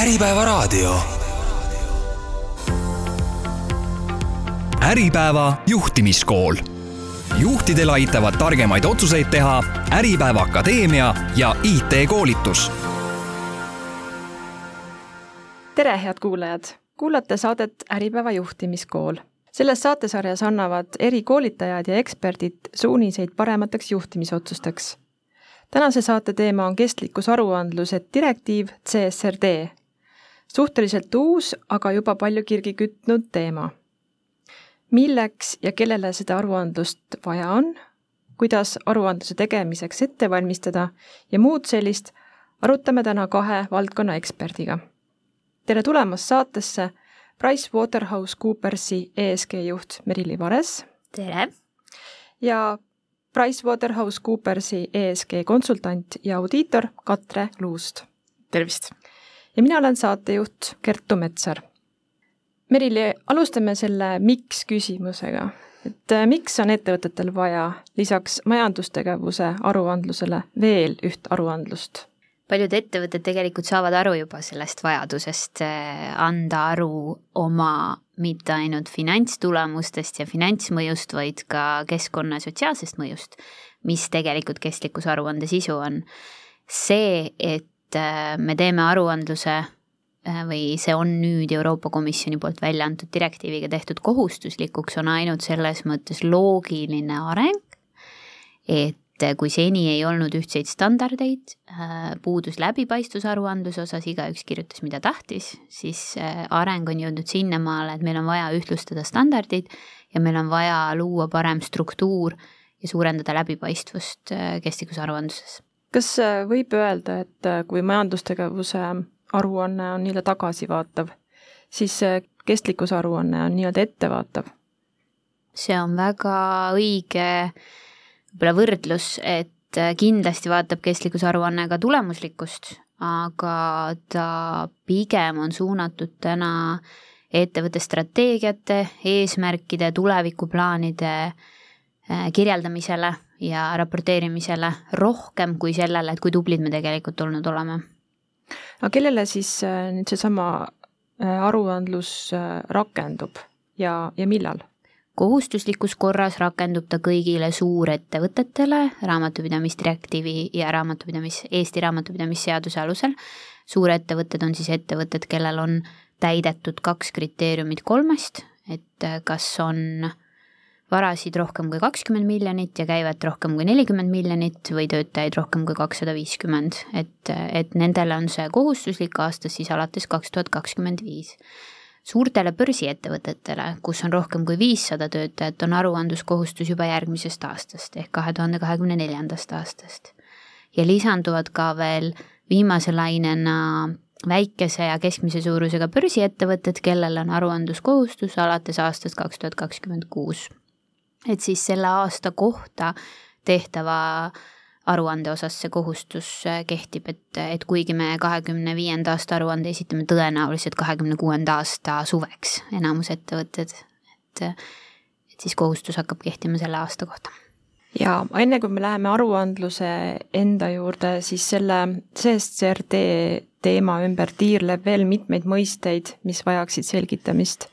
Äripäevaraadio. Äripäeva juhtimiskool. juhtidel aitavad targemaid otsuseid teha Äripäeva Akadeemia ja IT-koolitus. tere, head kuulajad! kuulate saadet Äripäeva juhtimiskool. selles saatesarjas annavad erikoolitajad ja eksperdid suuniseid paremateks juhtimisotsusteks tänase saate teema on kestlikkusaruandluse direktiiv CSRD. Suhteliselt uus, aga juba palju kirgi kütnud teema. milleks ja kellele seda aruandlust vaja on, kuidas aruandluse tegemiseks ette valmistada ja muud sellist, arutame täna kahe valdkonna eksperdiga. tere tulemast saatesse PricewaterhouseCoopersi ESG juht Merili Vares. tere! ja PricewaterhouseCoopersi ESG konsultant ja audiitor Katre Luust. tervist! Ja mina olen saatejuht Kertu Metsar. Merili, alustame selle miks küsimusega. et äh, miks on ettevõtetel vaja lisaks majandustegevuse aruandlusele veel üht aruandlust? paljud ettevõtted tegelikult saavad aru juba sellest vajadusest äh, anda aru oma mitte ainult finantstulemustest ja finantsmõjust, vaid ka keskkonna sotsiaalsest mõjust, mis tegelikult kestlikkusaruande sisu on. see, et me teeme aruandluse äh, või see on nüüd Euroopa Komisjoni poolt välja antud direktiiviga tehtud kohustuslikuks, on ainult selles mõttes loogiline areng, et et kui seni ei olnud ühtseid standardeid, äh, puudus läbipaistvus aruandluse osas, igaüks kirjutas, mida tahtis, siis äh, areng on jõudnud sinnamaale, et meil on vaja ühtlustada standardid ja meil on vaja luua parem struktuur ja suurendada läbipaistvust äh, kestlikkusaruandluses. Kas võib öelda, et kui majandustegevuse aruanne on nii-öelda tagasivaatav, siis kestlikkusaruanne on nii-öelda ettevaatav? see on väga õige võib-olla võrdlus, et äh, kindlasti vaatab kestlikkusaruanne ka tulemuslikkust, aga ta pigem on suunatud täna ettevõtte strateegiate, eesmärkide, tulevikuplaanide äh, kirjeldamisele ja raporteerimisele rohkem kui sellele, et kui tublid me tegelikult olnud oleme. aga kellele siis äh, nüüd seesama aruandlus rakendub ja, ja millal? kohustuslikus korras rakendub ta kõigile suurettevõtetele raamatupidamisdirektiivi ja raamatupidamis, Eesti raamatupidamisseaduse alusel. suurettevõtted on siis ettevõtted, kellel on täidetud kaks kriteeriumit kolmest, et kas on varasid rohkem kui kakskümmend miljonit ja käivet rohkem kui nelikümmend miljonit või töötajaid rohkem kui kakssada viiskümmend, et, et nendele on see kohustuslik aastast siis alates kaks tuhat kakskümmend viis suurtele börsiettevõtetele, kus on rohkem kui viissada töötajat, on aruandluskohustus juba järgmisest aastast ehk kahe tuhande kahekümne neljandast aastast. ja lisanduvad ka veel viimase lainena väikese ja keskmise suurusega börsiettevõtted, kellel on aruandluskohustus alates aastast kaks tuhat kakskümmend kuus. Et siis selle aasta kohta tehtava aruande osas see kohustus äh, kehtib, et, et kuigi me kahekümne viienda aasta aruande esitame tõenäoliselt kahekümne kuuenda aasta suveks, enamus ettevõtted, et, et siis kohustus hakkab kehtima selle aasta kohta ja enne kui me läheme aruandluse enda juurde, siis selle CSCRD teema ümber tiirleb veel mitmeid mõisteid, mis vajaksid selgitamist.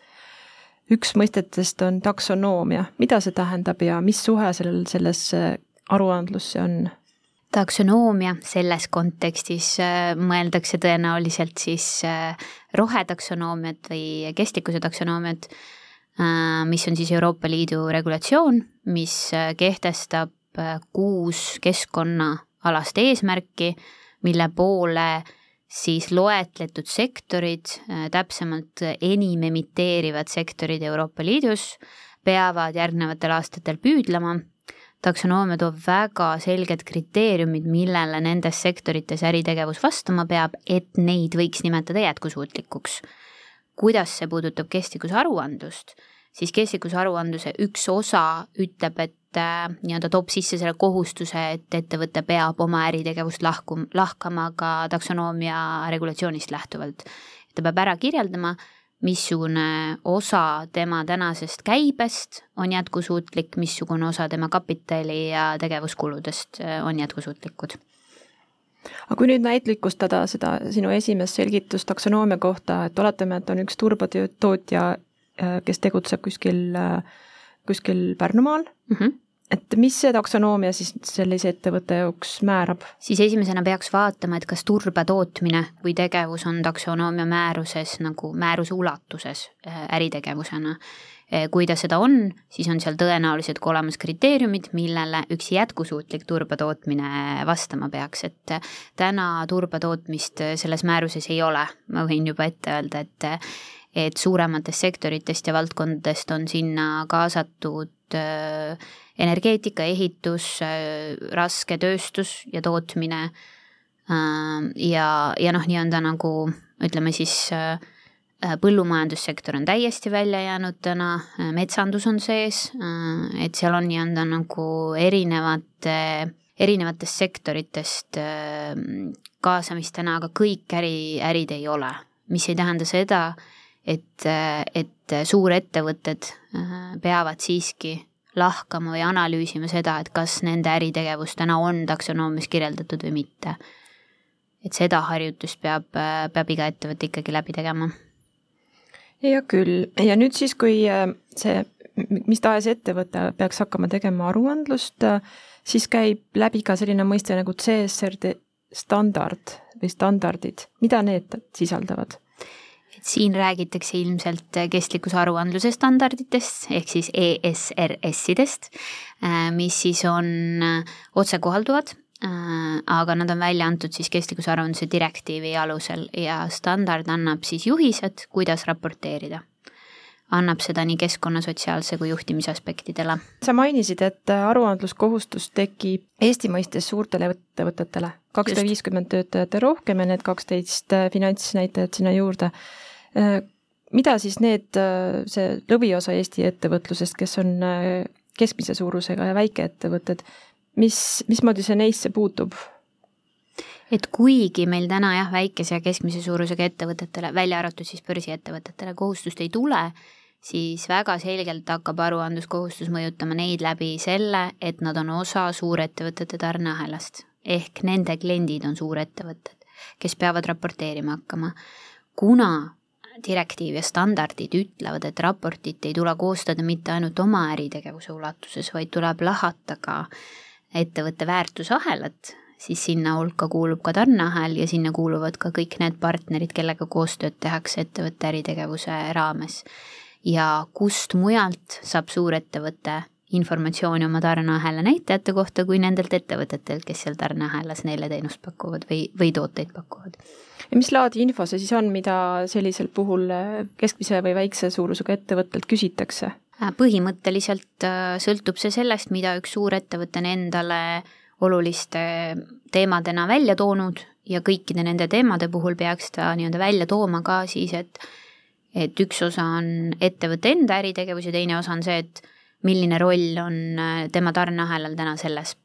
Üks mõistetest on taksonoomia, mida see tähendab ja mis suhe sellel, sellesse aruandlusse on? taksonoomia selles kontekstis äh, mõeldakse tõenäoliselt siis äh, rohetaksonoomiat või kestlikkuse taksonoomiat, äh, mis on siis Euroopa Liidu regulatsioon, mis kehtestab kuus keskkonnaalast eesmärki, mille poole siis loetletud sektorid, täpsemalt enim emiteerivad sektorid Euroopa Liidus, peavad järgnevatel aastatel püüdlema taksonoomia toob väga selged kriteeriumid, millele nendes sektorites äritegevus vastama peab, et neid võiks nimetada jätkusuutlikuks. kuidas see puudutab kestlikkusaruandlust, siis kestlikkusaruandluse üks osa ütleb, et äh, nii-öelda toob sisse selle kohustuse, et ettevõte peab oma äritegevust lahku, lahkama ka taksonoomia regulatsioonist lähtuvalt. ta peab ära kirjeldama missugune osa tema tänasest käibest on jätkusuutlik, missugune osa tema kapitali ja tegevuskuludest äh, on jätkusuutlikud. aga kui nüüd näitlikustada seda sinu esimest selgitust taksonoomia kohta, et oletame, et on üks turbotootja, äh, kes tegutseb kuskil, kuskil Pärnumaal mm, -hmm. Et mis see taksonoomia siis sellise ettevõtte jaoks määrab? siis esimesena peaks vaatama, et kas turba tootmine kui tegevus on taksonoomia määruses nagu määruse ulatuses äritegevusena. Eh, kui ta seda on, siis on seal tõenäoliselt ka olemas kriteeriumid, millele üks jätkusuutlik turbatootmine vastama peaks, et täna turbatootmist eh, selles määruses ei ole, ma võin juba ette öelda, et et suurematest sektoritest ja valdkondadest on sinna kaasatud energeetika, ehitus, rasketööstus ja tootmine ja, ja noh, nii-öelda nagu ütleme siis äh, Äh, põllumajandussektor on täiesti välja jäänud täna, äh, metsandus on sees, äh, et seal on nii-öelda nagu erinevate, erinevatest sektoritest kaasamist täna, aga kõik äri, ärid ei ole. mis ei tähenda seda, et, et suurettevõtted peavad siiski lahkama või analüüsima seda, et kas nende äritegevus täna on taksonoomias kirjeldatud või mitte. et seda harjutust peab, peab iga ettevõte ikkagi läbi tegema hea küll, ja nüüd siis, kui äh, see mis tahes ettevõte peaks hakkama tegema aruandlust, äh, siis käib läbi ka selline mõiste nagu CSRD standard või standardid, mida need sisaldavad? Siin räägitakse ilmselt kestlikkuse aruandluse standarditest ehk siis ESRS-idest, äh, mis siis on otsekohalduvad Äh, aga nad on välja antud siis kestlikkuse aruandluse direktiivi alusel ja standard annab siis juhised, kuidas raporteerida. annab seda nii keskkonna, sotsiaalse kui juhtimise aspektidele. sa mainisid, et aruandluskohustus tekib Eesti mõistes suurtele ettevõtetele, kakssada viiskümmend töötajat ja rohkem ja need kaksteist finantsnäitajat sinna juurde. Äh, mida siis need, see lõviosa Eesti ettevõtlusest, kes on keskmise suurusega ja väikeettevõtted, mis, mismoodi see neisse puutub? et kuigi meil täna jah, väikese ja keskmise suurusega ettevõtetele, välja arvatud siis börsiettevõtetele, kohustust ei tule, siis väga selgelt hakkab aruandluskohustus mõjutama neid läbi selle, et nad on osa suurettevõtete tarneahelast. ehk nende kliendid on suurettevõtted, kes peavad raporteerima hakkama. kuna direktiiv ja standardid ütlevad, et raportit ei tule koostada mitte ainult oma äritegevuse ulatuses, vaid tuleb lahata ka ettevõtte väärtusahelat, siis sinna hulka kuulub ka tarneahel ja sinna kuuluvad ka kõik need partnerid, kellega koostööd tehakse ettevõtte äritegevuse raames. ja kust mujalt saab suurettevõte informatsiooni oma tarneahela näitajate kohta kui nendelt ettevõtetelt, kes seal tarneahelas neile teenust pakuvad või, või tooteid pakuvad. ja mis laadi info see siis on, mida sellisel puhul keskmise või väikse suurusega ettevõttelt küsitakse? Äh, põhimõtteliselt äh, sõltub see sellest, mida üks suurettevõte on endale oluliste teemadena välja toonud ja kõikide nende teemade puhul peaks ta nii-öelda välja tooma ka siis, et et üks osa on ettevõtte enda äritegevus ja teine osa on see, et milline roll on äh, tema tarneahelal täna selles,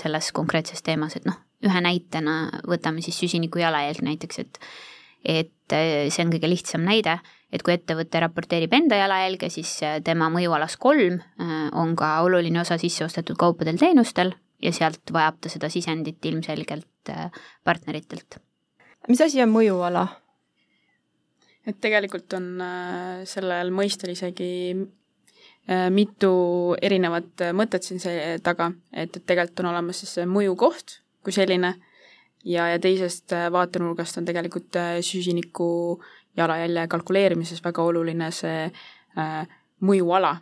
selles konkreetses teemas, et noh, ühe näitena võtame siis süsiniku jalajälg näiteks, et et see on kõige lihtsam näide et kui ettevõte raporteerib enda jalajälge, siis äh, tema mõjualas kolm äh, on ka oluline osa sisseostetud kaupadel-teenustel ja sealt vajab ta seda sisendit ilmselgelt äh, partneritelt. mis asi on mõjuala? et tegelikult on sellel mõistel isegi mitu erinevat mõtet siin see taga, et, et tegelikult on olemas siis see mõjukoht kui selline ja, ja teisest vaatenurgast on tegelikult süsiniku jalajälje kalkuleerimises väga oluline see äh, mõjuala,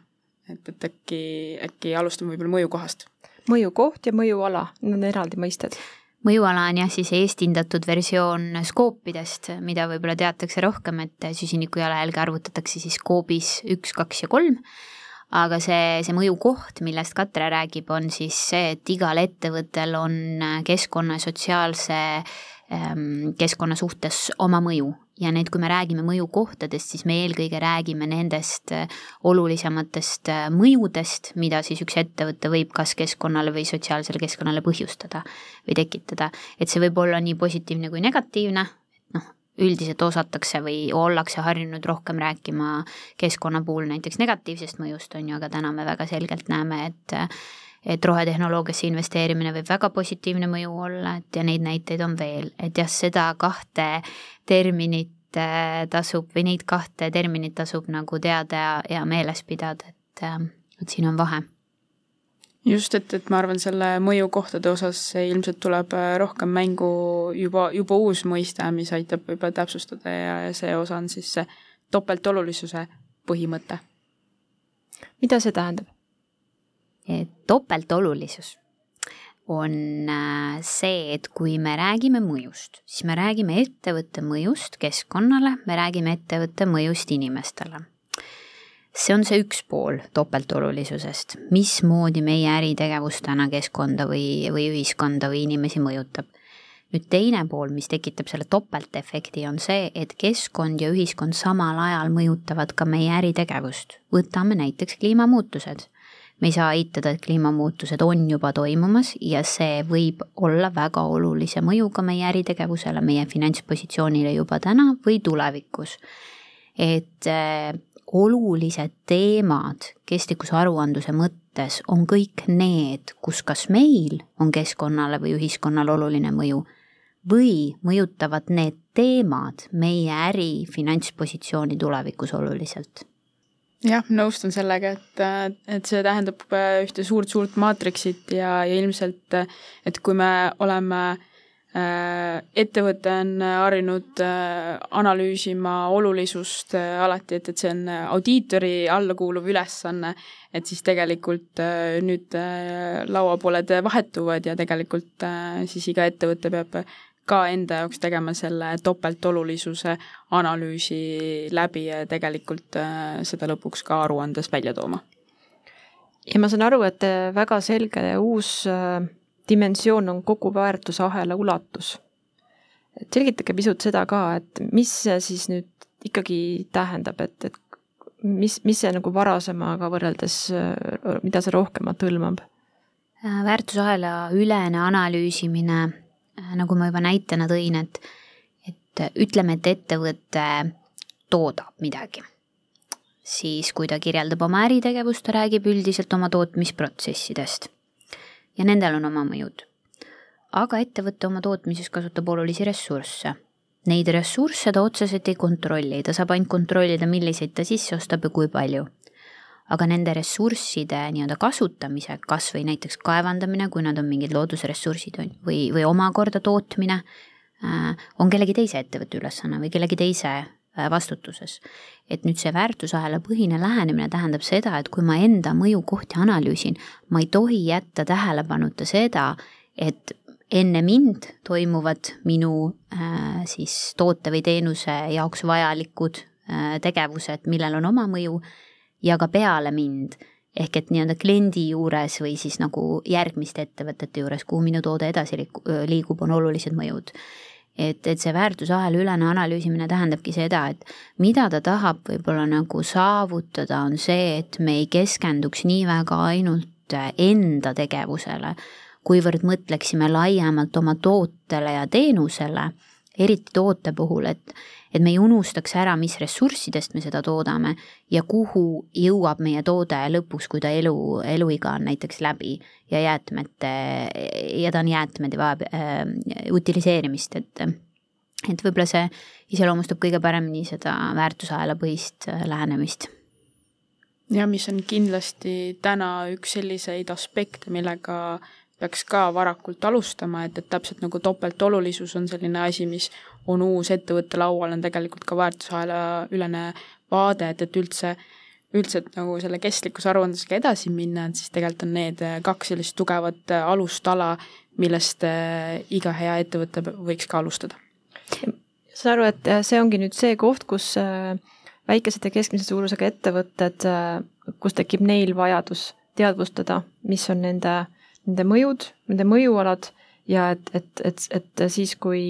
et, et äkki, äkki alustame võib-olla mõjukohast. mõjukoht ja mõjuala, need on eraldi mõisted. Mõjuala on jah, siis eestindatud versioon skoopidest, mida võib-olla teatakse rohkem, et süsiniku jalajälge arvutatakse siis skoobis üks, kaks ja kolm, aga see, see mõjukoht, millest Katre räägib, on siis see, et igal ettevõttel on keskkonna ja sotsiaalse ähm, keskkonna suhtes oma mõju ja need, kui me räägime mõjukohtadest, siis me eelkõige räägime nendest äh, olulisematest äh, mõjudest, mida siis üks ettevõte võib kas keskkonnale või sotsiaalsele keskkonnale põhjustada või tekitada. et see võib olla nii positiivne kui negatiivne, üldiselt osatakse või ollakse harjunud rohkem rääkima keskkonna puhul näiteks negatiivsest mõjust, on ju, aga täna me väga selgelt näeme, et et rohetehnoloogiasse investeerimine võib väga positiivne mõju olla, et ja neid näiteid on veel, et jah, seda kahte terminit äh, tasub või neid kahte terminit tasub nagu teada ja, ja meeles pidada, et, äh, et siin on vahe just, et, et ma arvan, selle mõjukohtade osas ilmselt tuleb äh, rohkem mängu juba, juba uus mõiste, mis aitab võib-olla täpsustada ja, ja see osa on siis see topeltolulisuse põhimõte. mida see tähendab? topeltolulisus on äh, see, et kui me räägime mõjust, siis me räägime ettevõtte mõjust keskkonnale, me räägime ettevõtte mõjust inimestele see on see üks pool topeltolulisusest, mismoodi meie äritegevus täna keskkonda või, või ühiskonda või inimesi mõjutab. nüüd teine pool, mis tekitab selle topeltefekti, on see, et keskkond ja ühiskond samal ajal mõjutavad ka meie äritegevust. võtame näiteks kliimamuutused. me ei saa eitada, et kliimamuutused on juba toimumas ja see võib olla väga olulise mõjuga meie äritegevusele, meie finantspositsioonile juba täna või tulevikus et olulised teemad kestlikkusaruandluse mõttes on kõik need, kus kas meil on keskkonnale või ühiskonnale oluline mõju või mõjutavad need teemad meie äri finantspositsiooni tulevikus oluliselt. Jah, nõustun sellega, et, et see tähendab ühte suurt-suurt maatriksit ja, ja ilmselt, et kui me oleme äh, ettevõte on harjunud äh, analüüsima olulisust äh, alati, et, et see on audiitori alla kuuluv ülesanne, et siis tegelikult nüüd lauapooled vahetuvad ja tegelikult siis iga ettevõte peab ka enda jaoks tegema selle topeltolulisuse analüüsi läbi ja tegelikult seda lõpuks ka aruandes välja tooma. ja ma saan aru, et väga selge uus dimensioon on kogu väärtusahela ulatus. et selgitage pisut seda ka, et mis see siis nüüd ikkagi tähendab, et, et mis, mis see nagu varasemaga võrreldes, mida see rohkemat hõlmab? väärtusahela ülene analüüsimine, nagu ma juba näitena tõin, et, et ütleme, et ettevõte toodab midagi, siis kui ta kirjeldab oma äritegevust, ta räägib üldiselt oma tootmisprotsessidest ja nendel on oma mõjud. aga ettevõte oma tootmises kasutab olulisi ressursse. Neid ressursse ta otseselt ei kontrolli, ta saab ainult kontrollida, milliseid ta sisse ostab ja kui palju. aga nende ressursside nii-öelda kasutamise, kas või näiteks kaevandamine, kui nad on mingid loodusressursid või, või omakorda tootmine, äh, on kellegi teise ettevõtte ülesanne või kellegi teise vastutuses. et nüüd see väärtusahela põhine lähenemine tähendab seda, et kui ma enda mõjukohti analüüsin, ma ei tohi jätta tähelepanuta seda, et enne mind toimuvad minu äh, siis toote või teenuse jaoks vajalikud äh, tegevused, millel on oma mõju ja ka peale mind ehk et nii-öelda kliendi juures või siis nagu järgmiste ettevõtete juures, kuhu minu toode edasi liigub, on olulised mõjud et, et see väärtusahela ülene analüüsimine tähendabki seda, et mida ta tahab võib-olla nagu saavutada, on see, et me ei keskenduks nii väga ainult enda tegevusele, kuivõrd mõtleksime laiemalt oma tootele ja teenusele, eriti toote puhul, et, et me ei unustaks ära, mis ressurssidest me seda toodame ja kuhu jõuab meie toode lõpuks, kui ta elu, eluiga on näiteks läbi ja jäätmete, ja ta on jäätmed ja vajab äh, utiliseerimist, et et võib-olla see iseloomustab kõige paremini seda väärtusahela põhist äh, lähenemist. Ja mis on kindlasti täna üks selliseid aspekte, millega peaks ka varakult alustama, et, et täpselt nagu topeltolulisus on selline asi, mis on uus ettevõtte laual, on tegelikult ka väärtusahela ülene vaade, et, et üldse, üldse, et nagu selle kestlikkusaruandlusega edasi minna, et siis tegelikult on need kaks sellist tugevat alustala, millest eh, iga hea ettevõte võiks ka alustada. saan aru, et see ongi nüüd see koht, kus eh, väikesed ja keskmise suurusega ettevõtted, kus tekib neil vajadus teadvustada, mis on nende nende mõjud, nende mõjualad ja et, et, et, et siis, kui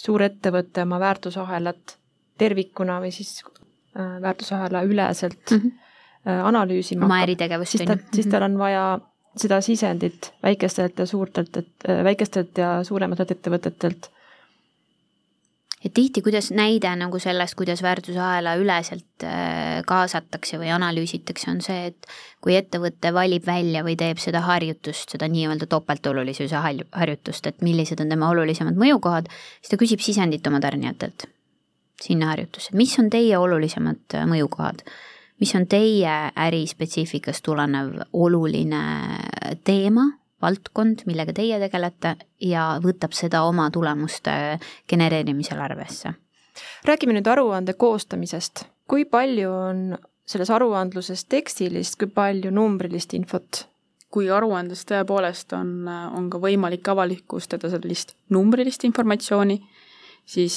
suur ettevõte oma väärtusahelat tervikuna või siis äh, väärtusahela üleselt mm -hmm. analüüsima oma äritegevust, siis ta, siis tal on vaja seda sisendit väikestelt ja suurtelt, et äh, väikestelt ja suurematelt ettevõtetelt. Et tihti, kuidas näide nagu sellest, kuidas väärtusahela üleselt äh, kaasatakse või analüüsitakse, on see, et kui ettevõte valib välja või teeb seda harjutust, seda nii-öelda topeltolulisuse harjutust, et millised on tema olulisemad mõjukohad, siis ta küsib sisendit oma tarnijatelt sinna harjutusse, mis on teie olulisemad äh, mõjukohad, mis on teie ärispetsiifikast tulenev oluline teema valdkond, millega teie tegelete ja võtab seda oma tulemuste genereerimisel arvesse. räägime nüüd aruande koostamisest. kui palju on selles aruandluses tekstilist, kui palju numbrilist infot? kui aruandes tõepoolest on, on ka võimalik avalikustada sellist numbrilist informatsiooni, siis,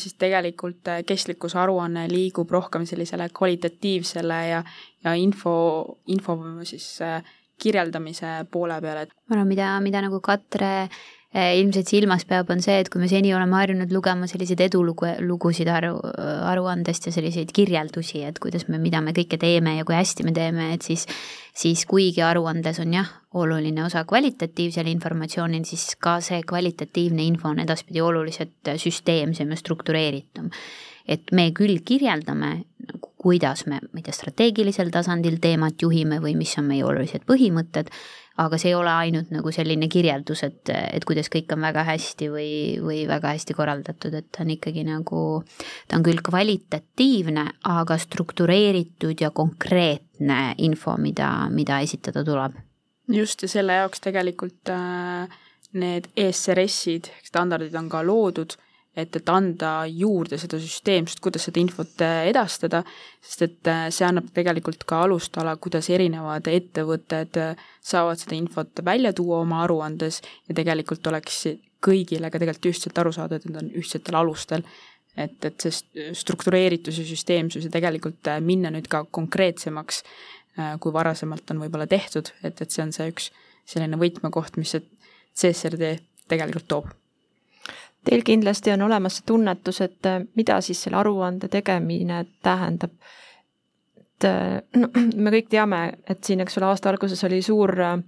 siis tegelikult kestlikkusaruanne liigub rohkem sellisele kvalitatiivsele ja, ja info, info siis äh, kirjeldamise poole peal, et ma arvan, mida, mida nagu Katre eh, ilmselt silmas peab, on see, et kui me seni oleme harjunud lugema selliseid edulugu, lugusid aru, aruandest ja selliseid kirjeldusi, et kuidas me, mida me kõike teeme ja kui hästi me teeme, et siis siis kuigi aruandes on jah, oluline osa kvalitatiivsel informatsioonil, siis ka see kvalitatiivne info on edaspidi oluliselt süsteemsem ja struktureeritum. et me küll kirjeldame nagu kuidas me, ma ei tea, strateegilisel tasandil teemat juhime või mis on meie olulised põhimõtted, aga see ei ole ainult nagu selline kirjeldus, et, et kuidas kõik on väga hästi või, või väga hästi korraldatud, et ta on ikkagi nagu, ta on küll kvalitatiivne, aga struktureeritud ja konkreetne info, mida, mida esitada tuleb. just, ja selle jaoks tegelikult äh, need ESRS-id, standardid on ka loodud et, et anda juurde seda süsteemsust, kuidas seda infot äh, edastada, sest et äh, see annab tegelikult ka alustala, kuidas erinevad ettevõtted äh, saavad seda infot välja tuua oma aruandes ja tegelikult oleks kõigile ka tegelikult ühtselt aru saada, et need on ühtsetel alustel. et, et see struktureeritus ja süsteemsus ja tegelikult minna nüüd ka konkreetsemaks, kui varasemalt on võib-olla tehtud, et, et see on see üks selline võtmekoht, mis see CSRD tegelikult toob Teil kindlasti on olemas see tunnetus, et äh, mida siis selle aruande tegemine tähendab. et äh, no, me kõik teame, et siin, eks ole, aasta alguses oli suur äh,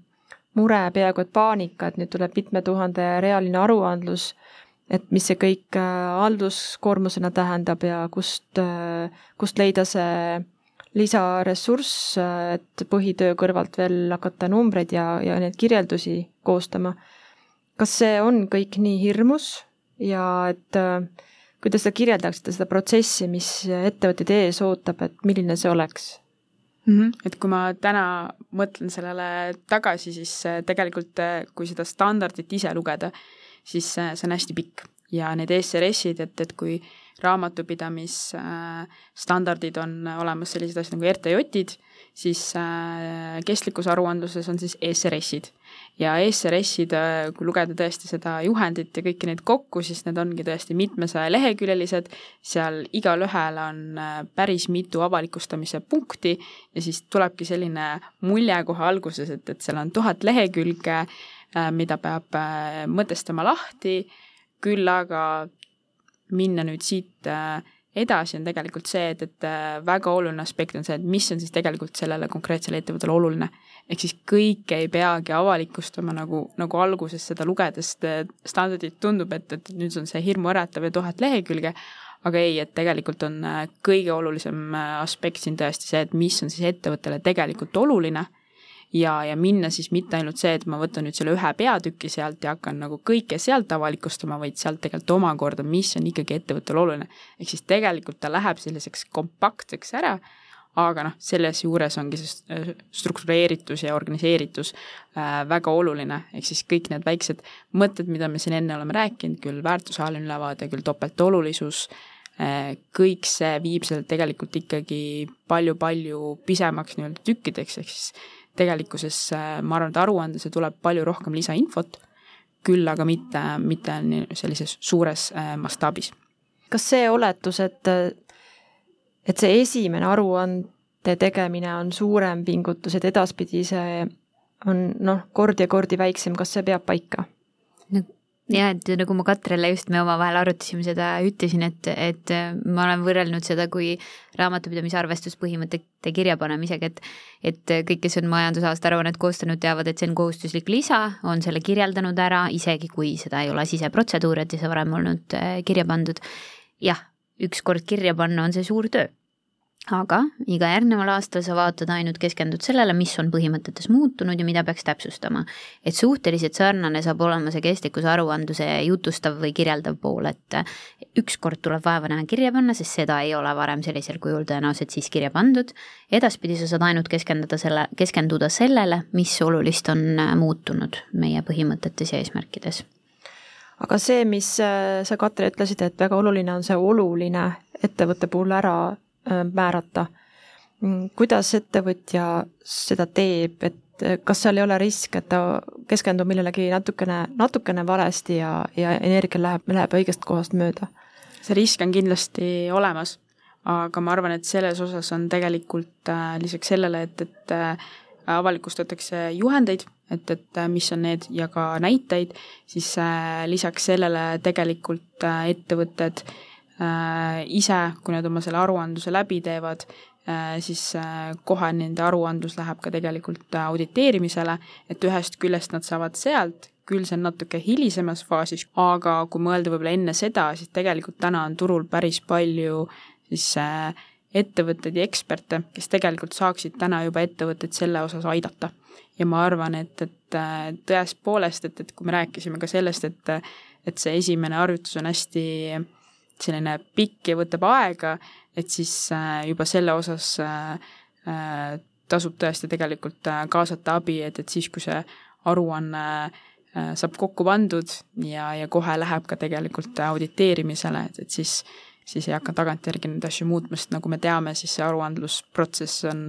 mure, peaaegu et paanika, et nüüd tuleb mitme tuhande reaaline aruandlus, et mis see kõik halduskoormusena tähendab ja kust, kust leida see lisaressurss, et põhitöö kõrvalt veel hakata numbreid ja, ja neid kirjeldusi koostama. kas see on kõik nii hirmus ja et äh, kui te kirjeldaksite, seda protsessi, mis ettevõtteid ees ootab, et milline see oleks mm? -hmm. et kui ma täna mõtlen sellele tagasi, siis äh, tegelikult äh, kui seda standardit ise lugeda, siis see on hästi pikk ja need SRS-id, et, et kui raamatupidamisstandardid on olemas sellised asjad nagu RTJ-id, siis kestlikkusaruandluses on siis SRS-id ja ESRS-id, äh, kui lugeda tõesti seda juhendit ja kõiki neid kokku, siis need ongi tõesti mitmesaja leheküljelised, seal igalühel on äh, päris mitu avalikustamise punkti ja siis tulebki selline mulje kohe alguses, et, et seal on tuhat lehekülge, äh, mida peab mõtestama lahti, küll aga minna nüüd siit edasi on tegelikult see, et, et väga oluline aspekt on see, et mis on siis tegelikult sellele konkreetsele ettevõttele oluline ehk siis kõike ei peagi avalikustama, nagu, nagu alguses seda lugedes standardit tundub, et, et nüüd on see hirmuäratav ja tuhat lehekülge, aga ei, et tegelikult on äh, kõige olulisem äh, aspekt siin tõesti see, et mis on siis ettevõttele tegelikult oluline ja, ja minna siis mitte ainult see, et ma võtan nüüd selle ühe peatüki sealt ja hakkan nagu kõike sealt avalikustama, vaid sealt tegelikult omakorda, mis on ikkagi ettevõttele oluline. ehk siis tegelikult ta läheb selliseks kompaktseks ära aga noh, selles juures ongi see äh, struktureeritus ja organiseeritus äh, väga oluline, ehk siis kõik need väiksed mõtted, mida me siin enne oleme rääkinud, küll väärtusahaline ülevaade, küll topeltolulisus äh,, kõik see viib selle tegelikult ikkagi palju-palju pisemaks nii-öelda tükkideks, ehk siis tegelikkuses ma arvan, et aruandesse tuleb palju rohkem lisainfot, küll aga mitte, mitte sellises suures mastaabis. kas see oletus, et et see esimene aruande tegemine on suurem pingutus, et edaspidi see on noh, kordi ja kordi väiksem, kas see peab paika? no ja et nagu ma Katrele just, me omavahel arutasime seda, ütlesin, et, et ma olen võrrelnud seda kui raamatupidamise arvestuspõhimõtete kirjapanemisega, et et kõik, kes on majandusaasta aruannet koostanud, teavad, et see on kohustuslik lisa, on selle kirjeldanud ära, isegi kui seda ei ole siseprotseduur, et ei saa varem olnud äh, kirja pandud. jah, ükskord kirja panna on see suur töö aga iga järgneval aastal sa vaatad ainult, keskendud sellele, mis on põhimõtetes muutunud ja mida peaks täpsustama. et suhteliselt sarnane saab olema see kestlikkuse aruandluse jutustav või kirjeldav pool, et ükskord tuleb vaeva näha kirja panna, sest seda ei ole varem sellisel kujul tõenäoliselt siis kirja pandud. edaspidi sa saad ainult keskenduda selle, keskenduda sellele, mis olulist on muutunud meie põhimõtetes ja eesmärkides aga see, mis sa, Katre, ütlesid, et väga oluline on see oluline ettevõtte puhul ära Äh, määrata. Mm, kuidas ettevõtja seda teeb, et äh, kas seal ei ole risk, et ta keskendub millelegi natukene, natukene valesti ja, ja energia läheb, läheb õigest kohast mööda? see risk on kindlasti olemas, aga ma arvan, et selles osas on tegelikult äh, lisaks sellele, et, et äh, avalikustatakse juhendeid, et, et äh, mis on need ja ka näiteid, siis äh, lisaks sellele tegelikult äh, ettevõtted ise, kui nad oma selle aruandluse läbi teevad, siis kohe nende aruandlus läheb ka tegelikult auditeerimisele, et ühest küljest nad saavad sealt, küll see on natuke hilisemas faasis, aga kui mõelda võib-olla enne seda, siis tegelikult täna on turul päris palju siis ettevõtteid ja eksperte, kes tegelikult saaksid täna juba ettevõtteid selle osas aidata. Ja ma arvan, et, et tõepoolest, et, et kui me rääkisime ka sellest, et et see esimene harjutus on hästi äh, selline pikk ja võtab aega, et siis äh, juba selle osas äh, äh, tasub tõesti tegelikult kaasata abi, et, et siis, kui see aruanne saab kokku pandud ja, ja kohe läheb ka tegelikult auditeerimisele, et, et siis, siis ei hakka tagantjärgi neid asju muutma, sest nagu me teame, siis see aruandlusprotsess on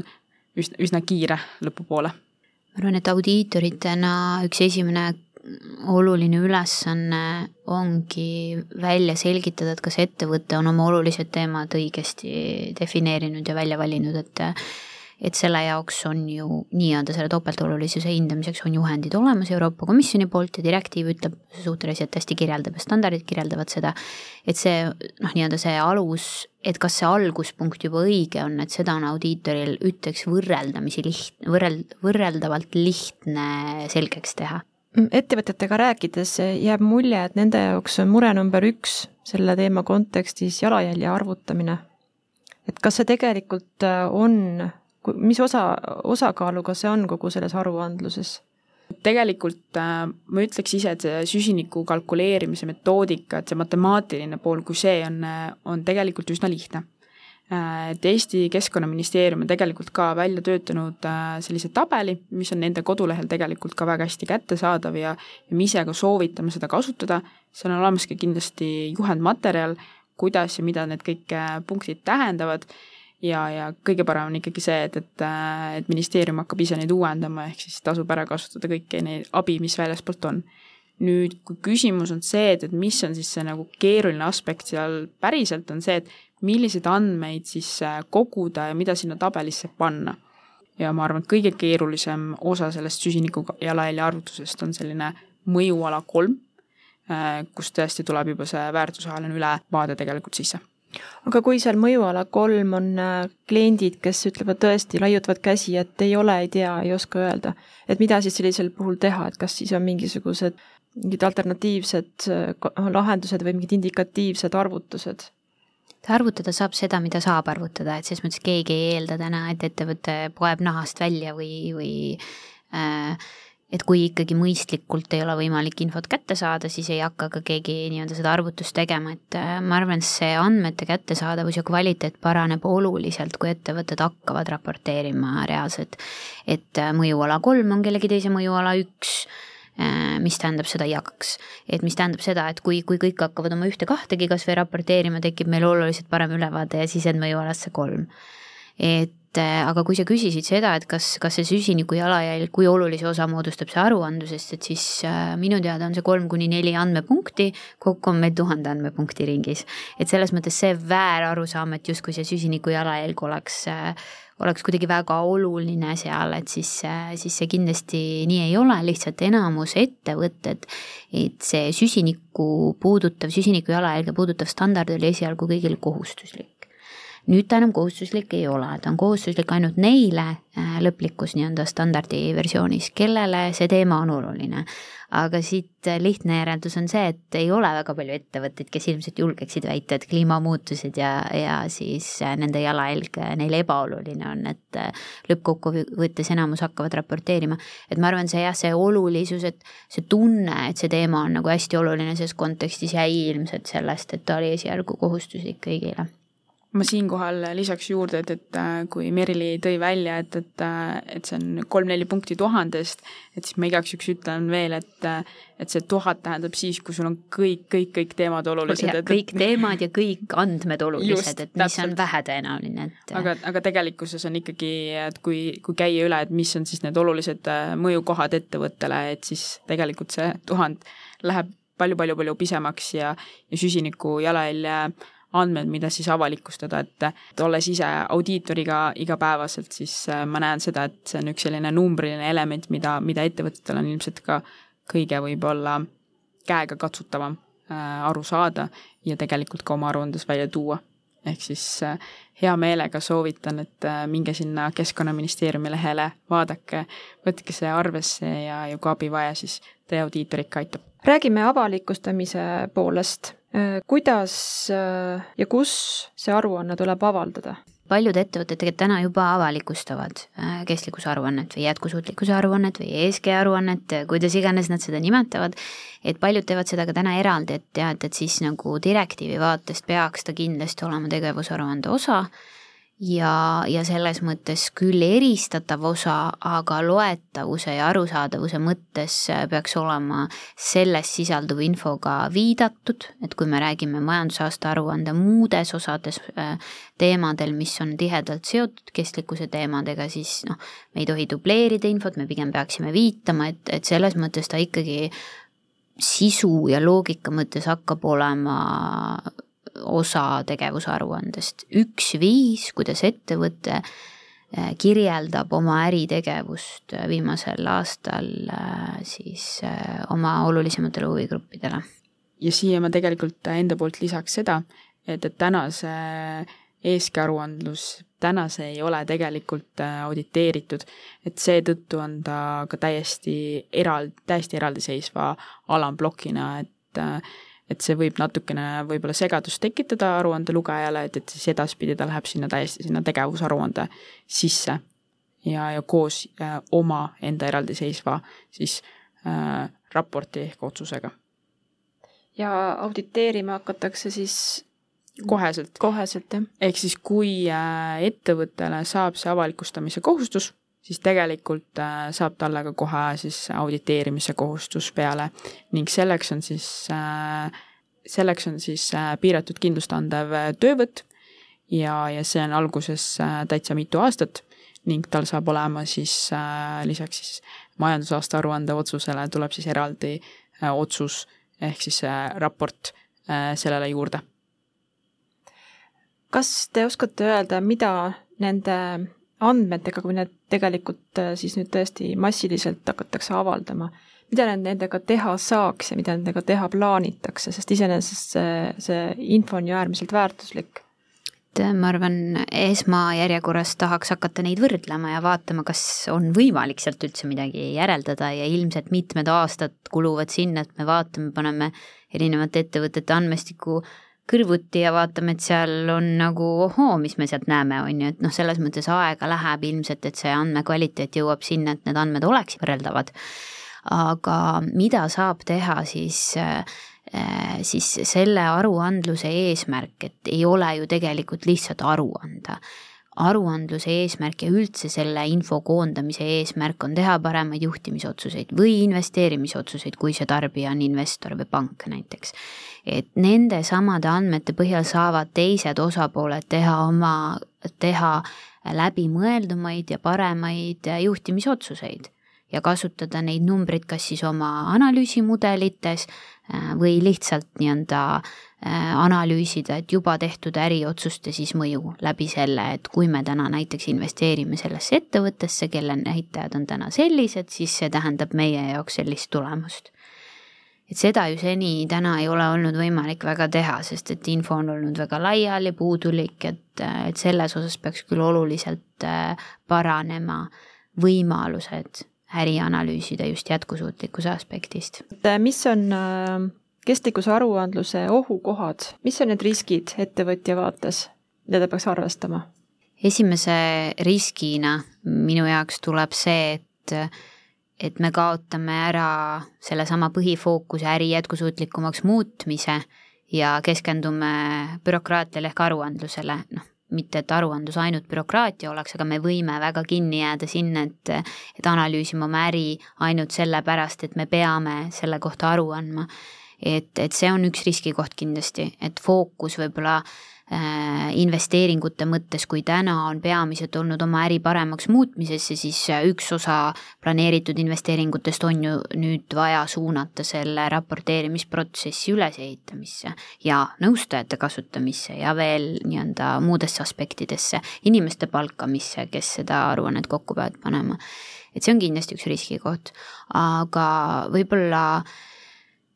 üsna, üsna kiire lõpupoole. Ma arvan, et audiitoritena üks esimene oluline ülesanne ongi välja selgitada, et kas ettevõte on oma olulised teemad õigesti defineerinud ja välja valinud, et et selle jaoks on ju nii-öelda selle topeltolulisuse hindamiseks on juhendid olemas Euroopa Komisjoni poolt ja direktiiv ütleb suhteliselt hästi kirjeldab ja standardid kirjeldavad seda, et see noh, nii-öelda see alus, et kas see alguspunkt juba õige on, et seda on audiitoril ütleks võrreldamisi liht-, võrreld-, võrreldavalt lihtne selgeks teha ettevõtjatega rääkides jääb mulje, et nende jaoks on mure number üks selle teema kontekstis jalajälje arvutamine. et kas see tegelikult äh, on, mis osa, osakaaluga see on kogu selles aruandluses? tegelikult äh, ma ütleks ise, et see süsiniku kalkuleerimise metoodika, et see matemaatiline pool, kui see on, äh, on tegelikult üsna lihtne. Äh, et Eesti Keskkonnaministeerium on tegelikult ka välja töötanud sellise tabeli, mis on nende kodulehel tegelikult ka väga hästi kättesaadav ja, ja me ise ka soovitame seda kasutada, seal on olemas ka kindlasti juhendmaterjal, kuidas ja mida need kõik punktid tähendavad ja, ja kõige parem on ikkagi see, et, et, et ministeerium hakkab ise neid uuendama, ehk siis tasub ära kasutada kõiki neid abi, mis väljaspoolt on nüüd, kui küsimus on see, et, et mis on siis see nagu keeruline aspekt seal päriselt, on see, et milliseid andmeid siis äh, koguda ja mida sinna tabelisse panna. ja ma arvan, et kõige keerulisem osa sellest süsiniku jalajälje arvutusest on selline mõjuala kolm, äh, kus tõesti tuleb juba see väärtusaheline ülevaade tegelikult sisse aga kui seal mõjuala kolm on äh, kliendid, kes ütlevad tõesti, laiutavad käsi, et ei ole, ei tea, ei oska öelda, et mida siis sellisel puhul teha, et kas siis on mingisugused mingid alternatiivsed lahendused või mingid indikatiivsed arvutused? arvutada saab seda, mida saab arvutada, et selles mõttes keegi ei eelda täna, et ettevõte poeb nahast välja või, või äh, et kui ikkagi mõistlikult ei ole võimalik infot kätte saada, siis ei hakka ka keegi nii-öelda seda arvutust tegema, et äh, ma arvan, see andmete kättesaadavus ja kvaliteet paraneb oluliselt, kui ettevõtted hakkavad raporteerima reaalselt, et äh, mõjuala kolm on kellegi teise mõjuala üks Äh, mis tähendab seda jagaks. et mis tähendab seda, et kui, kui kõik hakkavad oma ühte-kahtegi kas või raporteerima, tekib meil oluliselt parem ülevaade ja sisendmõju alasse kolm. et äh, aga kui sa küsisid seda, et kas, kas see süsiniku jalajälg, kui olulise osa moodustab see aruandlusest, et siis äh, minu teada on see kolm kuni neli andmepunkti, kokku on meil tuhande andmepunkti ringis. et selles mõttes see väärarusaam, et justkui see süsiniku jalajälg oleks äh, oleks kuidagi väga oluline seal, et siis, siis see kindlasti nii ei ole, lihtsalt enamus ettevõtted, et see süsinikku puudutav, süsiniku jalajälge puudutav standard oli esialgu kõigile kohustuslik nüüd ta enam kohustuslik ei ole, ta on kohustuslik ainult neile äh, lõplikus nii-öelda standardi versioonis, kellele see teema on oluline. aga siit lihtne järeldus on see, et ei ole väga palju ettevõtteid, kes ilmselt julgeksid väita, et kliimamuutused ja, ja siis äh, nende jalajälg neile ebaoluline on, et äh, lõppkokkuvõttes enamus hakkavad raporteerima. et ma arvan, see jah, see olulisus, et see tunne, et see teema on nagu hästi oluline selles kontekstis jäi ilmselt sellest, et ta oli esialgu kohustuslik kõigile ma siinkohal lisaks juurde, et, et äh, kui Merili tõi välja, et, et, äh, et see on kolm-neli punkti tuhandest, et siis ma igaks juhuks ütlen veel, et, äh, et see tuhat tähendab siis, kui sul on kõik, kõik, kõik teemad olulised. Et... kõik teemad ja kõik andmed olulised, et mis täpselt. on vähetõenäoline, et. aga, aga tegelikkuses on ikkagi, et kui, kui käia üle, et mis on siis need olulised mõjukohad ettevõttele, et siis tegelikult see tuhand läheb palju-palju-palju pisemaks ja, ja süsiniku jalajälje andmed, mida siis avalikustada, et, olles ise audiitoriga igapäevaselt, siis äh, ma näen seda, et see on üks selline numbriline element, mida, mida ettevõtetel on ilmselt ka kõige võib-olla käega katsutavam äh, aru saada ja tegelikult ka oma aruandes välja tuua. ehk siis äh, hea meelega soovitan, et äh, minge sinna Keskkonnaministeeriumi lehele, vaadake, võtke see arvesse ja, ja kui abi vaja, siis teie audiitorik aitab. räägime avalikustamise poolest Äh, kuidas äh, ja kus see aruanne tuleb avaldada? Paljud ettevõtted tegelikult täna juba avalikustavad äh, kestlikkusaruannet või jätkusuutlikkuse aruannet või ESG aruannet, kuidas iganes nad seda nimetavad, et paljud teevad seda ka täna eraldi, et tead, et siis nagu direktiivi vaatest peaks ta kindlasti olema tegevusaruande osa ja, ja selles mõttes küll eristatav osa, aga loetavuse ja arusaadavuse mõttes peaks olema selles sisalduv infoga viidatud, et kui me räägime majandusaasta aruande muudes osades äh, teemadel, mis on tihedalt seotud kestlikkuse teemadega, siis noh, me ei tohi dubleerida infot, me pigem peaksime viitama, et, et selles mõttes ta ikkagi sisu ja loogika mõttes hakkab olema osa tegevusaruandest. üks viis, kuidas ettevõte äh, kirjeldab oma äritegevust äh, viimasel aastal äh, siis oma olulisematele huvigruppidele. ja siia ma tegelikult enda poolt lisaks seda, et, et tänase ESG aruandlus, täna see ei ole tegelikult auditeeritud, et seetõttu on ta ka täiesti eral-, täiesti eraldiseisva alamplokina, et et see võib natukene võib-olla segadust tekitada aruande lugejale, et, et siis edaspidi ta läheb sinna täiesti sinna tegevusaruande sisse ja, ja koos äh, oma enda eraldiseisva siis äh, raporti ehk otsusega. ja auditeerima hakatakse siis koheselt. koheselt, jah. ehk siis, kui äh, ettevõttele saab see avalikustamise kohustus siis tegelikult äh, saab talle ka kohe siis auditeerimise kohustus peale ning selleks on siis, äh, selleks on siis äh, piiratud kindlust andev töövõtt ja, ja see on alguses täitsa mitu aastat ning tal saab olema siis lisaks siis majandusaasta aruande otsusele tuleb siis eraldi otsus ehk siis raport sellele juurde. kas te oskate öelda, mida nende andmetega, kui need tegelikult äh, siis nüüd tõesti massiliselt hakatakse avaldama, mida need nendega teha saaks ja mida nendega teha plaanitakse, sest iseenesest see, see info on ju äärmiselt väärtuslik. Et äh, ma arvan, esmajärjekorras tahaks hakata neid võrdlema ja vaatama, kas on võimalik sealt üldse midagi järeldada ja ilmselt mitmed aastad kuluvad sinna, et me vaatame, paneme erinevate ettevõtete andmestiku kõrvuti ja vaatame, et seal on nagu ohoo, mis me sealt näeme, on ju, et noh, selles mõttes aega läheb ilmselt, et see andmekvaliteet jõuab sinna, et need andmed oleksid võrreldavad. aga mida saab teha siis äh, siis selle aruandluse eesmärk, et ei ole ju tegelikult lihtsalt aru anda aruandluse eesmärk ja üldse selle info koondamise eesmärk on teha paremaid juhtimisotsuseid või investeerimisotsuseid, kui see tarbija on investor või pank näiteks. et nende samade andmete põhjal saavad teised osapooled teha oma, teha läbimõeldumaid ja paremaid juhtimisotsuseid ja kasutada neid numbreid kas siis oma analüüsimudelites või lihtsalt nii-öelda Äh, analüüsida, et juba tehtud äriotsuste siis mõju läbi selle, et kui me täna näiteks investeerime sellesse ettevõttesse, kelle näitajad on täna sellised, siis see tähendab meie jaoks sellist tulemust. et seda ju seni täna ei ole olnud võimalik väga teha, sest et info on olnud väga laiali, puudulik, et, et selles osas peaks küll oluliselt äh, paranema võimalused ärianalüüsida just jätkusuutlikkuse aspektist. et mis on äh kestlikkuse aruandluse ohukohad, mis on need riskid ettevõtja vaates, mida ta peaks arvestama? esimese riskina minu jaoks tuleb see, et et me kaotame ära sellesama põhifookuse äri jätkusuutlikumaks muutmise ja keskendume bürokraatiale ehk aruandlusele, noh, mitte et aruandlus ainult bürokraatia oleks, aga me võime väga kinni jääda sinna, et et analüüsime oma äri ainult sellepärast, et me peame selle kohta aru andma. Et, et see on üks riskikoht kindlasti, et fookus võib-olla äh, investeeringute mõttes, kui täna on peamiselt olnud oma äri paremaks muutmisesse, siis üks osa planeeritud investeeringutest on ju nüüd vaja suunata selle raporteerimisprotsessi ülesehitamisse ja nõustajate kasutamisse ja veel nii-öelda muudesse aspektidesse, inimeste palkamisse, kes seda aruannet kokku peavad panema. et see on kindlasti üks riskikoht, aga võib-olla äh,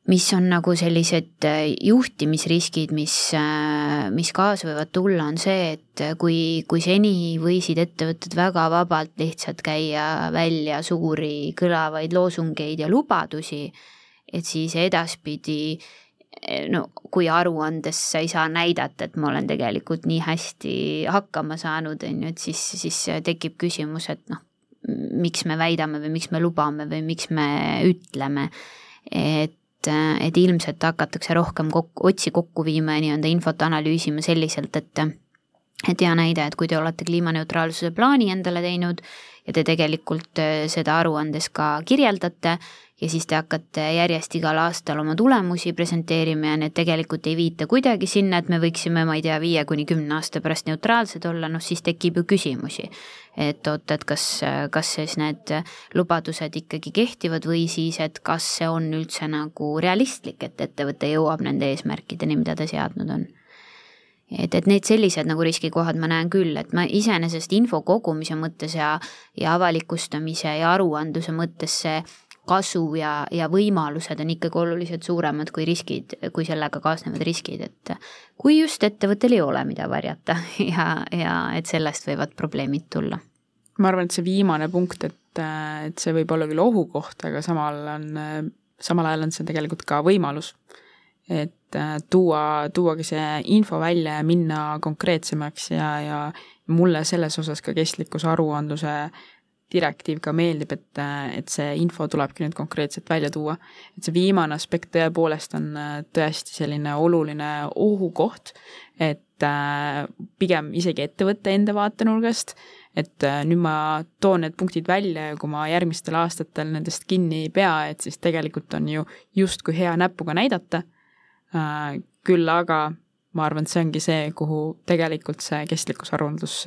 mis on nagu sellised äh, juhtimisriskid, mis, äh, mis kaasa võivad tulla, on see, et kui, kui seni võisid ettevõtted väga vabalt lihtsalt käia välja suuri kõlavaid loosungeid ja lubadusi, et siis edaspidi no kui aruandes sa ei saa näidata, et ma olen tegelikult nii hästi hakkama saanud, on ju, et siis, siis tekib küsimus, et noh, miks me väidame või miks me lubame või miks me ütleme, et et, et ilmselt hakatakse rohkem kokku, otsi kokku viima ja nii-öelda infot analüüsima selliselt, et et hea näide, et kui te olete kliimaneutraalsuse plaani endale teinud ja te tegelikult äh, seda aruandes ka kirjeldate ja siis te hakkate järjest igal aastal oma tulemusi presenteerima ja need tegelikult ei viita kuidagi sinna, et me võiksime, ma ei tea, viie kuni kümne aasta pärast neutraalsed olla, noh siis tekib ju küsimusi. Et oot, et kas, kas siis need lubadused ikkagi kehtivad või siis, et kas see on üldse nagu realistlik, et ettevõte jõuab nende eesmärkideni, mida ta seadnud on et, et need sellised nagu riskikohad ma näen küll, et ma iseenesest info kogumise mõttes ja, ja avalikustamise ja aruandluse mõttes see kasu ja, ja võimalused on ikkagi oluliselt suuremad kui riskid, kui sellega kaasnevad riskid, et kui just ettevõttel ei ole, mida varjata ja, ja et sellest võivad probleemid tulla. Ma arvan, et see viimane punkt, et, et see võib olla küll ohukoht, aga samal on, samal ajal on see tegelikult ka võimalus. et tuua, tuuagi see info välja ja minna konkreetsemaks ja, ja mulle selles osas ka kestlikkuse aruandluse direktiiv ka meeldib, et, et see info tulebki nüüd konkreetselt välja tuua. et see viimane aspekt tõepoolest on äh, tõesti selline oluline ohukoht, et äh, pigem isegi ettevõtte enda vaatenurgast, et äh, nüüd ma toon need punktid välja ja kui ma järgmistel aastatel nendest kinni ei pea, et siis tegelikult on ju justkui hea näpuga näidata, küll aga ma arvan, et see ongi see, kuhu tegelikult see kestlikkusaruandlus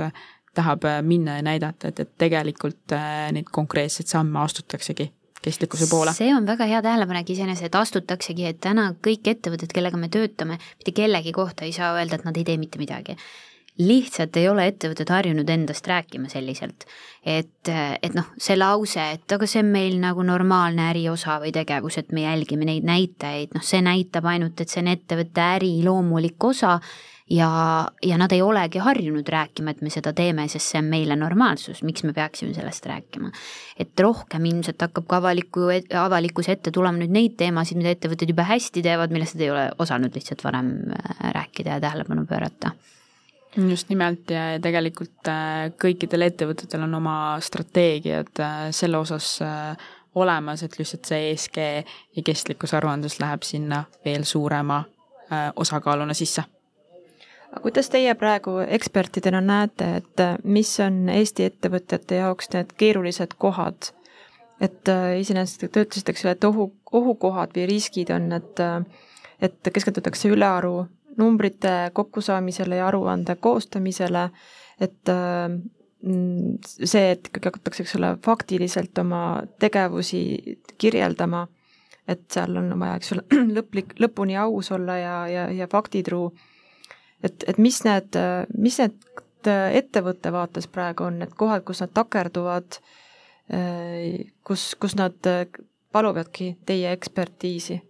tahab äh, minna ja näidata, et, et tegelikult äh, neid konkreetseid samme astutaksegi kestlikkuse poole. see on väga hea tähelepanek iseenesest, et astutaksegi, et täna kõik ettevõtted, kellega me töötame, mitte kellegi kohta ei saa öelda, et nad ei tee mitte midagi. Lihtsalt ei ole ettevõtted harjunud endast rääkima selliselt, et, et noh, see lause, et aga see on meil nagu normaalne äriosa või tegevus, et me jälgime neid näitajaid, noh, see näitab ainult, et see on ettevõtte äri loomulik osa ja, ja nad ei olegi harjunud rääkima, et me seda teeme, sest see on meile normaalsus, miks me peaksime sellest rääkima. et rohkem ilmselt hakkab ka avaliku, avalikkuse ette tulema nüüd neid teemasid, mida ettevõtted jube hästi teevad, millest nad ei ole osanud lihtsalt varem äh, rääkida ja tähelepanu pöörata just nimelt ja tegelikult äh, kõikidel ettevõtetel on oma strateegiad äh, selle osas olemas, et lihtsalt see ESG ja kestlikkusaruandlus läheb sinna veel suurema osakaaluna sisse aga kuidas teie praegu ekspertidena näete, et mis on Eesti ettevõtjate jaoks need keerulised kohad? et äh, iseenesest te ütlesite, eks ole, et ohu, ohukohad või riskid on, et et keskendutakse ülearu numbrite kokkusaamisele ja aruande koostamisele, et mm, see, et ikkagi hakatakse, eks ole, faktiliselt oma tegevusi kirjeldama, et seal on vaja, eks ole, lõplik, lõpuni aus olla ja, ja, ja faktitruu et, et mis need, mis need ettevõtte vaates praegu on need kohad, kus nad takerduvad, kus, kus nad paluvadki teie ekspertiisi?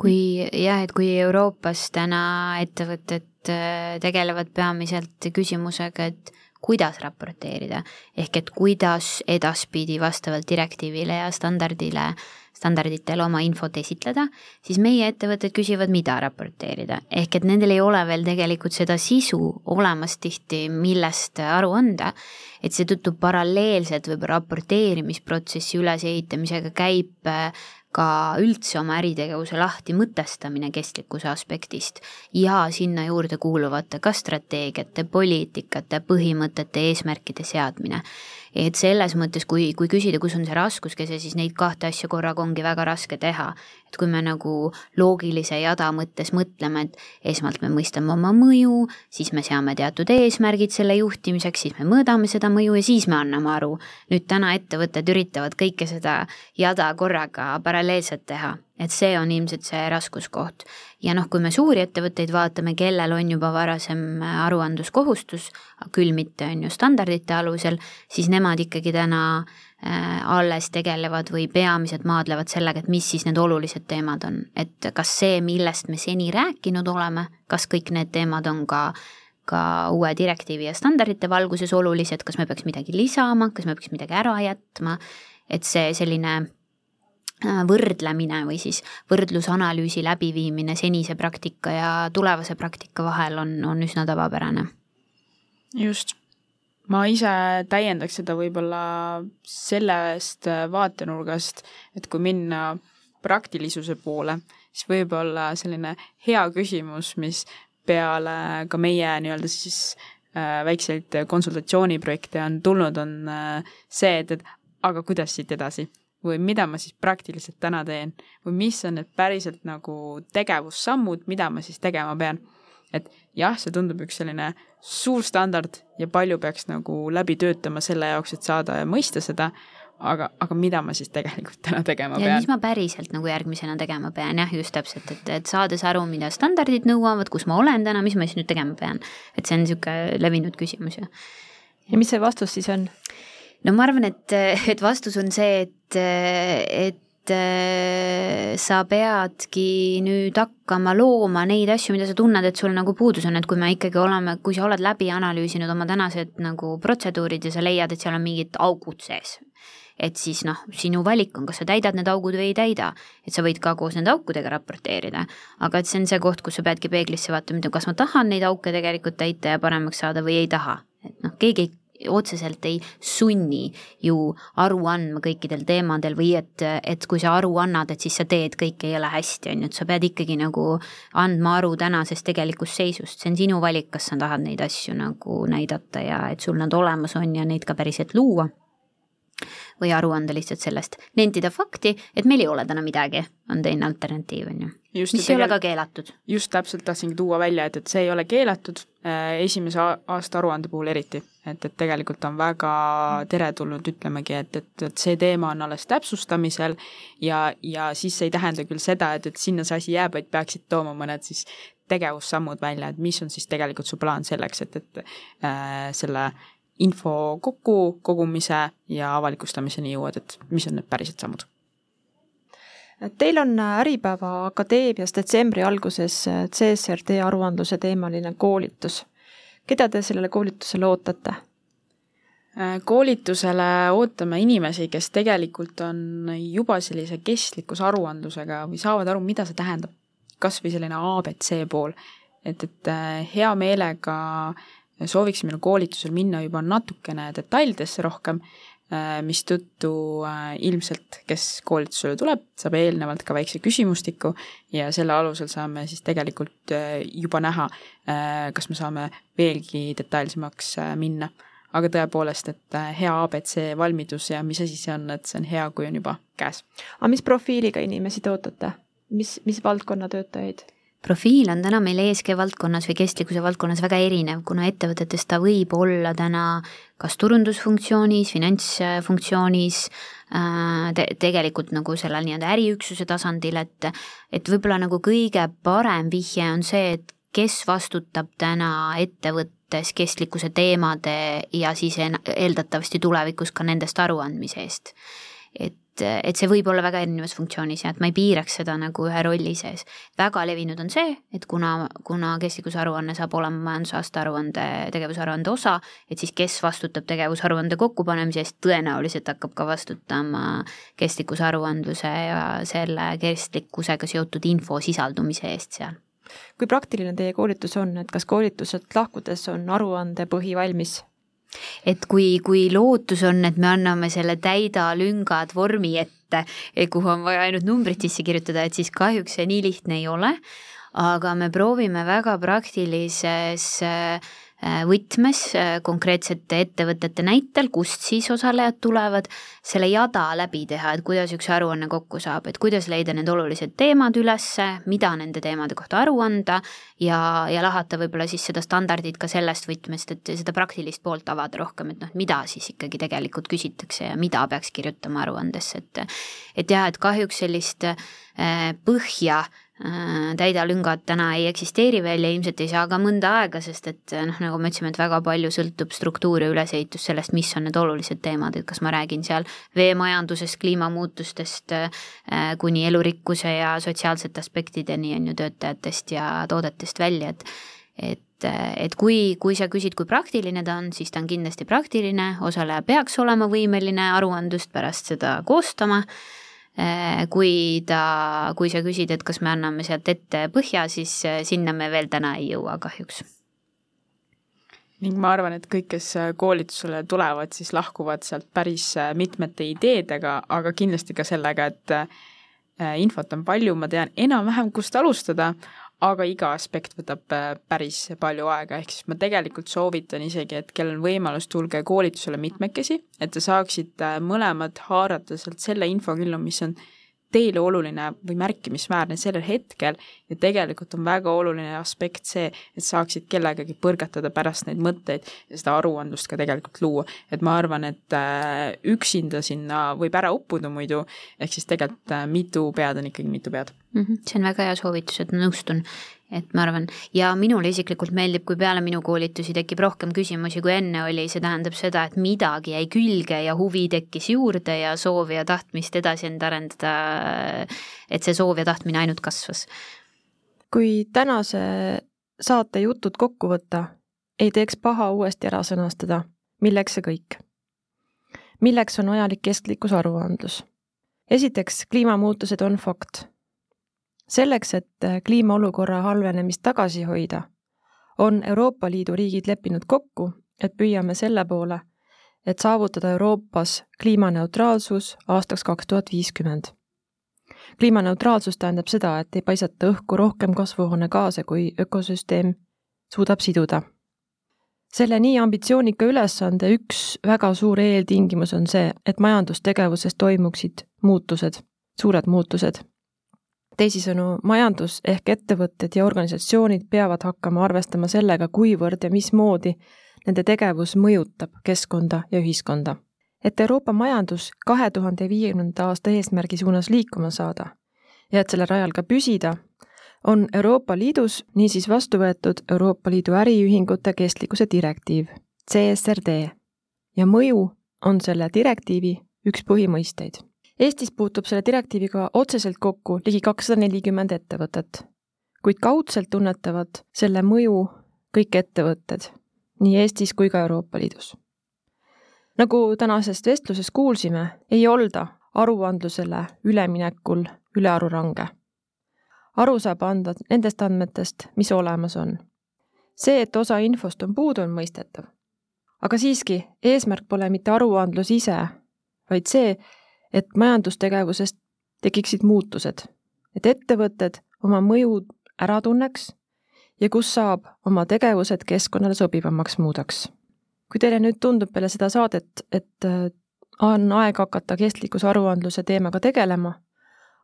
Kui jah, et kui Euroopas täna ettevõtted äh, tegelevad peamiselt küsimusega, et kuidas raporteerida, ehk et kuidas edaspidi vastavalt direktiivile ja standardile standarditele oma infot esitleda, siis meie ettevõtted küsivad, mida raporteerida. ehk et nendel ei ole veel tegelikult seda sisu olemas tihti, millest aru anda, et seetõttu paralleelselt võib-olla raporteerimisprotsessi ülesehitamisega käib äh, ka üldse oma äritegevuse lahti mõtestamine kestlikkuse aspektist ja sinna juurde kuuluvate ka strateegiate, poliitikate, põhimõtete, eesmärkide seadmine et selles mõttes, kui, kui küsida, kus on see raskuskese, siis neid kahte asja korraga ongi väga raske teha. et kui me nagu loogilise jada mõttes mõtleme, et esmalt me mõistame oma mõju, siis me seame teatud eesmärgid selle juhtimiseks, siis me mõõdame seda mõju ja siis me anname aru. nüüd täna ettevõtted üritavad kõike seda jada korraga paralleelselt teha et see on ilmselt see raskuskoht. Ja noh, kui me suuri ettevõtteid vaatame, kellel on juba varasem aruandluskohustus, küll mitte on ju standardite alusel, siis nemad ikkagi täna äh, alles tegelevad või peamiselt maadlevad sellega, et mis siis need olulised teemad on, et kas see, millest me seni rääkinud oleme, kas kõik need teemad on ka ka uue direktiivi ja standardite valguses olulised, kas me peaks midagi lisama, kas me peaks midagi ära jätma, et see selline Äh, võrdlemine või siis võrdlusanalüüsi läbiviimine senise praktika ja tulevase praktika vahel on, on üsna tavapärane. just, ma ise täiendaks seda võib-olla sellest vaatenurgast, et kui minna praktilisuse poole, siis võib-olla selline hea küsimus, mis peale ka meie nii-öelda siis äh, väikseid konsultatsiooniprojekte on tulnud, on äh, see, et, et aga kuidas siit edasi või mida ma siis praktiliselt täna teen või mis on need päriselt nagu tegevussammud, mida ma siis tegema pean. et jah, see tundub üks selline suur standard ja palju peaks nagu läbi töötama selle jaoks, et saada ja mõista seda, aga, aga mida ma siis tegelikult täna tegema ja pean? mis ma päriselt nagu järgmisena tegema pean, jah, just täpselt, et, et saades aru, mida standardid nõuavad, kus ma olen täna, mis ma siis nüüd tegema pean. et see on niisugune levinud küsimus ju. ja mis see vastus siis on? No ma arvan, et, et vastus on see, et, et sa peadki nüüd hakkama looma neid asju, mida sa tunned, et sul nagu puudus on, et kui me ikkagi oleme, kui sa oled läbi analüüsinud oma tänased nagu protseduurid ja sa leiad, et seal on mingid augud sees, et siis noh, sinu valik on, kas sa täidad need augud või ei täida. et sa võid ka koos nende aukudega raporteerida, aga et see on see koht, kus sa peadki peeglisse vaatama, et kas ma tahan neid auke tegelikult täita ja paremaks saada või ei taha. et noh, keegi ei otseselt ei sunni ju aru andma kõikidel teemadel või et, et kui sa aru annad, et siis sa teed, kõik ei ole hästi, on ju, et sa pead ikkagi nagu andma aru tänasest tegelikust seisust, see on sinu valik, kas sa tahad neid asju nagu näidata ja et sul nad olemas on ja neid ka päriselt luua või aru anda lihtsalt sellest, nentida fakti, et meil ei ole täna midagi, on teine alternatiiv, on ju. Mis ei ole ka keelatud. just täpselt tahtsingi tuua välja, et, et see ei ole keelatud äh, esimese aasta aruande puhul eriti, et, et tegelikult on väga teretulnud, ütlemegi, et, et, et see teema on alles täpsustamisel ja, ja siis see ei tähenda küll seda, et, et sinna see asi jääb, vaid peaksid tooma mõned siis tegevussammud välja, et mis on siis tegelikult su plaan selleks, et, et äh, selle info kokkukogumise ja avalikustamiseni jõuad, et mis on need pärised sammud? Teil on Äripäeva Akadeemias detsembri alguses CSRD aruandluse teemaline koolitus. keda te sellele koolitusele ootate? koolitusele ootame inimesi, kes tegelikult on juba sellise kestlikkusaruandlusega või saavad aru, mida see tähendab. kas või selline abc pool, et, et hea meelega äh, sooviksime koolitusel minna juba natukene detailidesse rohkem, Äh, mistõttu äh, ilmselt, kes koolitusele tuleb, saab eelnevalt ka väikse küsimustiku ja selle alusel saame siis tegelikult äh, juba näha, kas me saame veelgi detailsemaks minna. aga tõepoolest, et hea abc valmidus ja mis asi see on, et see on hea, kui on juba käes. aga mis profiiliga inimesi te ootate? mis, mis valdkonna töötajaid? Profiil on täna meil ESG valdkonnas või kestlikkuse valdkonnas väga erinev, kuna ettevõtetes ta võib olla täna kas turundusfunktsioonis, finantsfunktsioonis äh, te, tegelikult nagu sellel nii-öelda äriüksuse tasandil, et et võib-olla nagu kõige parem vihje on see, et kes vastutab täna ettevõttes kestlikkuse teemade ja siis eeldatavasti tulevikus ka nendest aruandmise eest. et et, see võib olla väga erinevas funktsioonis ja et ma ei piiraks seda nagu ühe rolli sees. väga levinud on see, et kuna, kuna kestlikkusaruanne saab olema majandusaasta aruande, tegevusaruande osa, et siis kes vastutab tegevusaruande kokkupanemise eest, tõenäoliselt hakkab ka vastutama kestlikkusaruandluse ja selle kestlikkusega seotud info sisaldumise eest seal kui praktiline teie koolitus on, et kas koolituselt lahkudes on aruande põhi valmis? Et kui, kui lootus on, et me anname selle täida lüngad vormi ette, kuhu on vaja ainult numbrid sisse kirjutada, et siis kahjuks see nii lihtne ei ole. aga me proovime väga praktilises äh, võtmes äh, konkreetsete ettevõtete näitel, kust siis osalejad tulevad, selle jada läbi teha, et kuidas üks aruanne kokku saab, et kuidas leida need olulised teemad ülesse, mida nende teemade kohta aru anda ja, ja lahata võib-olla siis seda standardit ka sellest võtmest, et seda praktilist poolt avada rohkem, et noh, mida siis ikkagi tegelikult küsitakse ja mida peaks kirjutama aruandesse, et et jah, et kahjuks sellist äh, põhja äh, Äh, täidalüngad täna ei eksisteeri veel ja ilmselt ei saa ka mõnda aega, sest et äh, noh, nagu me ütlesime, et väga palju sõltub struktuur ja ülesehitus sellest, mis on need olulised teemad, et kas ma räägin seal veemajandusest, kliimamuutustest äh, kuni elurikkuse ja sotsiaalsete aspektideni on ju töötajatest ja toodetest välja, et et, et kui, kui sa küsid, kui praktiline ta on, siis ta on kindlasti praktiline, osaleja peaks olema võimeline aruandlust pärast seda koostama kui ta, kui sa küsid, et kas me anname sealt ette põhja, siis äh, sinna me veel täna ei jõua kahjuks. ning ma arvan, et kõik, kes äh, koolitusele tulevad, siis lahkuvad sealt päris mitmete ideedega, aga kindlasti ka sellega, et infot on palju, ma tean enam-vähem, kust alustada, aga iga aspekt võtab äh, päris palju aega, ehk siis ma tegelikult soovitan isegi, et kellel on võimalus, tulge koolitusele mitmekesi, et te saaksite mõlemad haarata sealt selle infokillu, mis on teile oluline või märkimisväärne sellel hetkel ja tegelikult on väga oluline aspekt see, et saaksid kellegagi põrgatada pärast neid mõtteid ja seda aruandlust ka tegelikult luua. et ma arvan, et äh, üksinda sinna võib ära uppuda muidu, ehk siis tegelikult äh, mitu pead on ikkagi mitu pead mm. -hmm. see on väga hea soovitus, et nõustun et ma arvan, ja minule isiklikult meeldib, kui peale minu koolitusi tekib rohkem küsimusi, kui enne oli, see tähendab seda, et midagi jäi külge ja huvi tekkis juurde ja soovi ja tahtmist edasi end arendada, et see soov ja tahtmine ainult kasvas. kui tänase saate jutud kokku võtta, ei teeks paha uuesti ära sõnastada, milleks see kõik? milleks on vajalik kestlikkusaruandlus? esiteks, kliimamuutused on fakt selleks, et äh, kliimaolukorra halvenemist tagasi hoida, on Euroopa Liidu riigid leppinud kokku, et püüame selle poole, et saavutada Euroopas kliimaneutraalsus aastaks kaks tuhat viiskümmend. kliimaneutraalsus tähendab seda, et ei paisata õhku rohkem kasvuhoonegaase, kui ökosüsteem suudab siduda. selle nii ambitsioonika ülesande üks väga suur eeltingimus on see, et majandustegevuses toimuksid muutused, suured muutused teisisõnu, majandus ehk ettevõtted ja organisatsioonid peavad hakkama arvestama sellega, kuivõrd ja mismoodi nende tegevus mõjutab keskkonda ja ühiskonda. et Euroopa majandus kahe tuhande viiekümnenda aasta eesmärgi suunas liikuma saada ja et selle rajal ka püsida, on Euroopa Liidus niisiis vastu võetud Euroopa Liidu äriühingute kestlikkuse direktiiv, CSRD, ja mõju on selle direktiivi üks põhimõisteid Eestis puutub selle direktiiviga otseselt kokku ligi kakssada nelikümmend ettevõtet, kuid kaudselt tunnetavad selle mõju kõik ettevõtted, nii Eestis kui ka Euroopa Liidus. nagu tänasest vestlusest kuulsime, ei olda aruandlusele üleminekul ülearu range. aru saab anda nendest andmetest, mis olemas on. see, et osa infost on puudu, on mõistetav. aga siiski, eesmärk pole mitte aruandlus ise, vaid see, et majandustegevusest tekiksid muutused, et ettevõtted oma mõju ära tunneks ja kus saab oma tegevused keskkonnale sobivamaks muudaks. kui teile nüüd tundub peale seda saadet, et äh, on aeg hakata kestlikkuse aruandluse teemaga tegelema,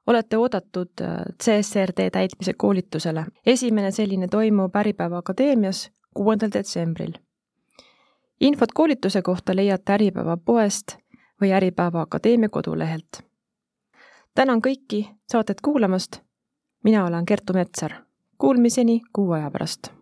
olete oodatud äh, CSRD täitmise koolitusele. esimene selline toimub Äripäeva Akadeemias kuuendal detsembril. infot koolituse kohta leiate Äripäeva poest või Äripäeva Akadeemia kodulehelt. tänan kõiki saadet kuulamast. mina olen Kertu Metsar. Kuulmiseni kuu aja pärast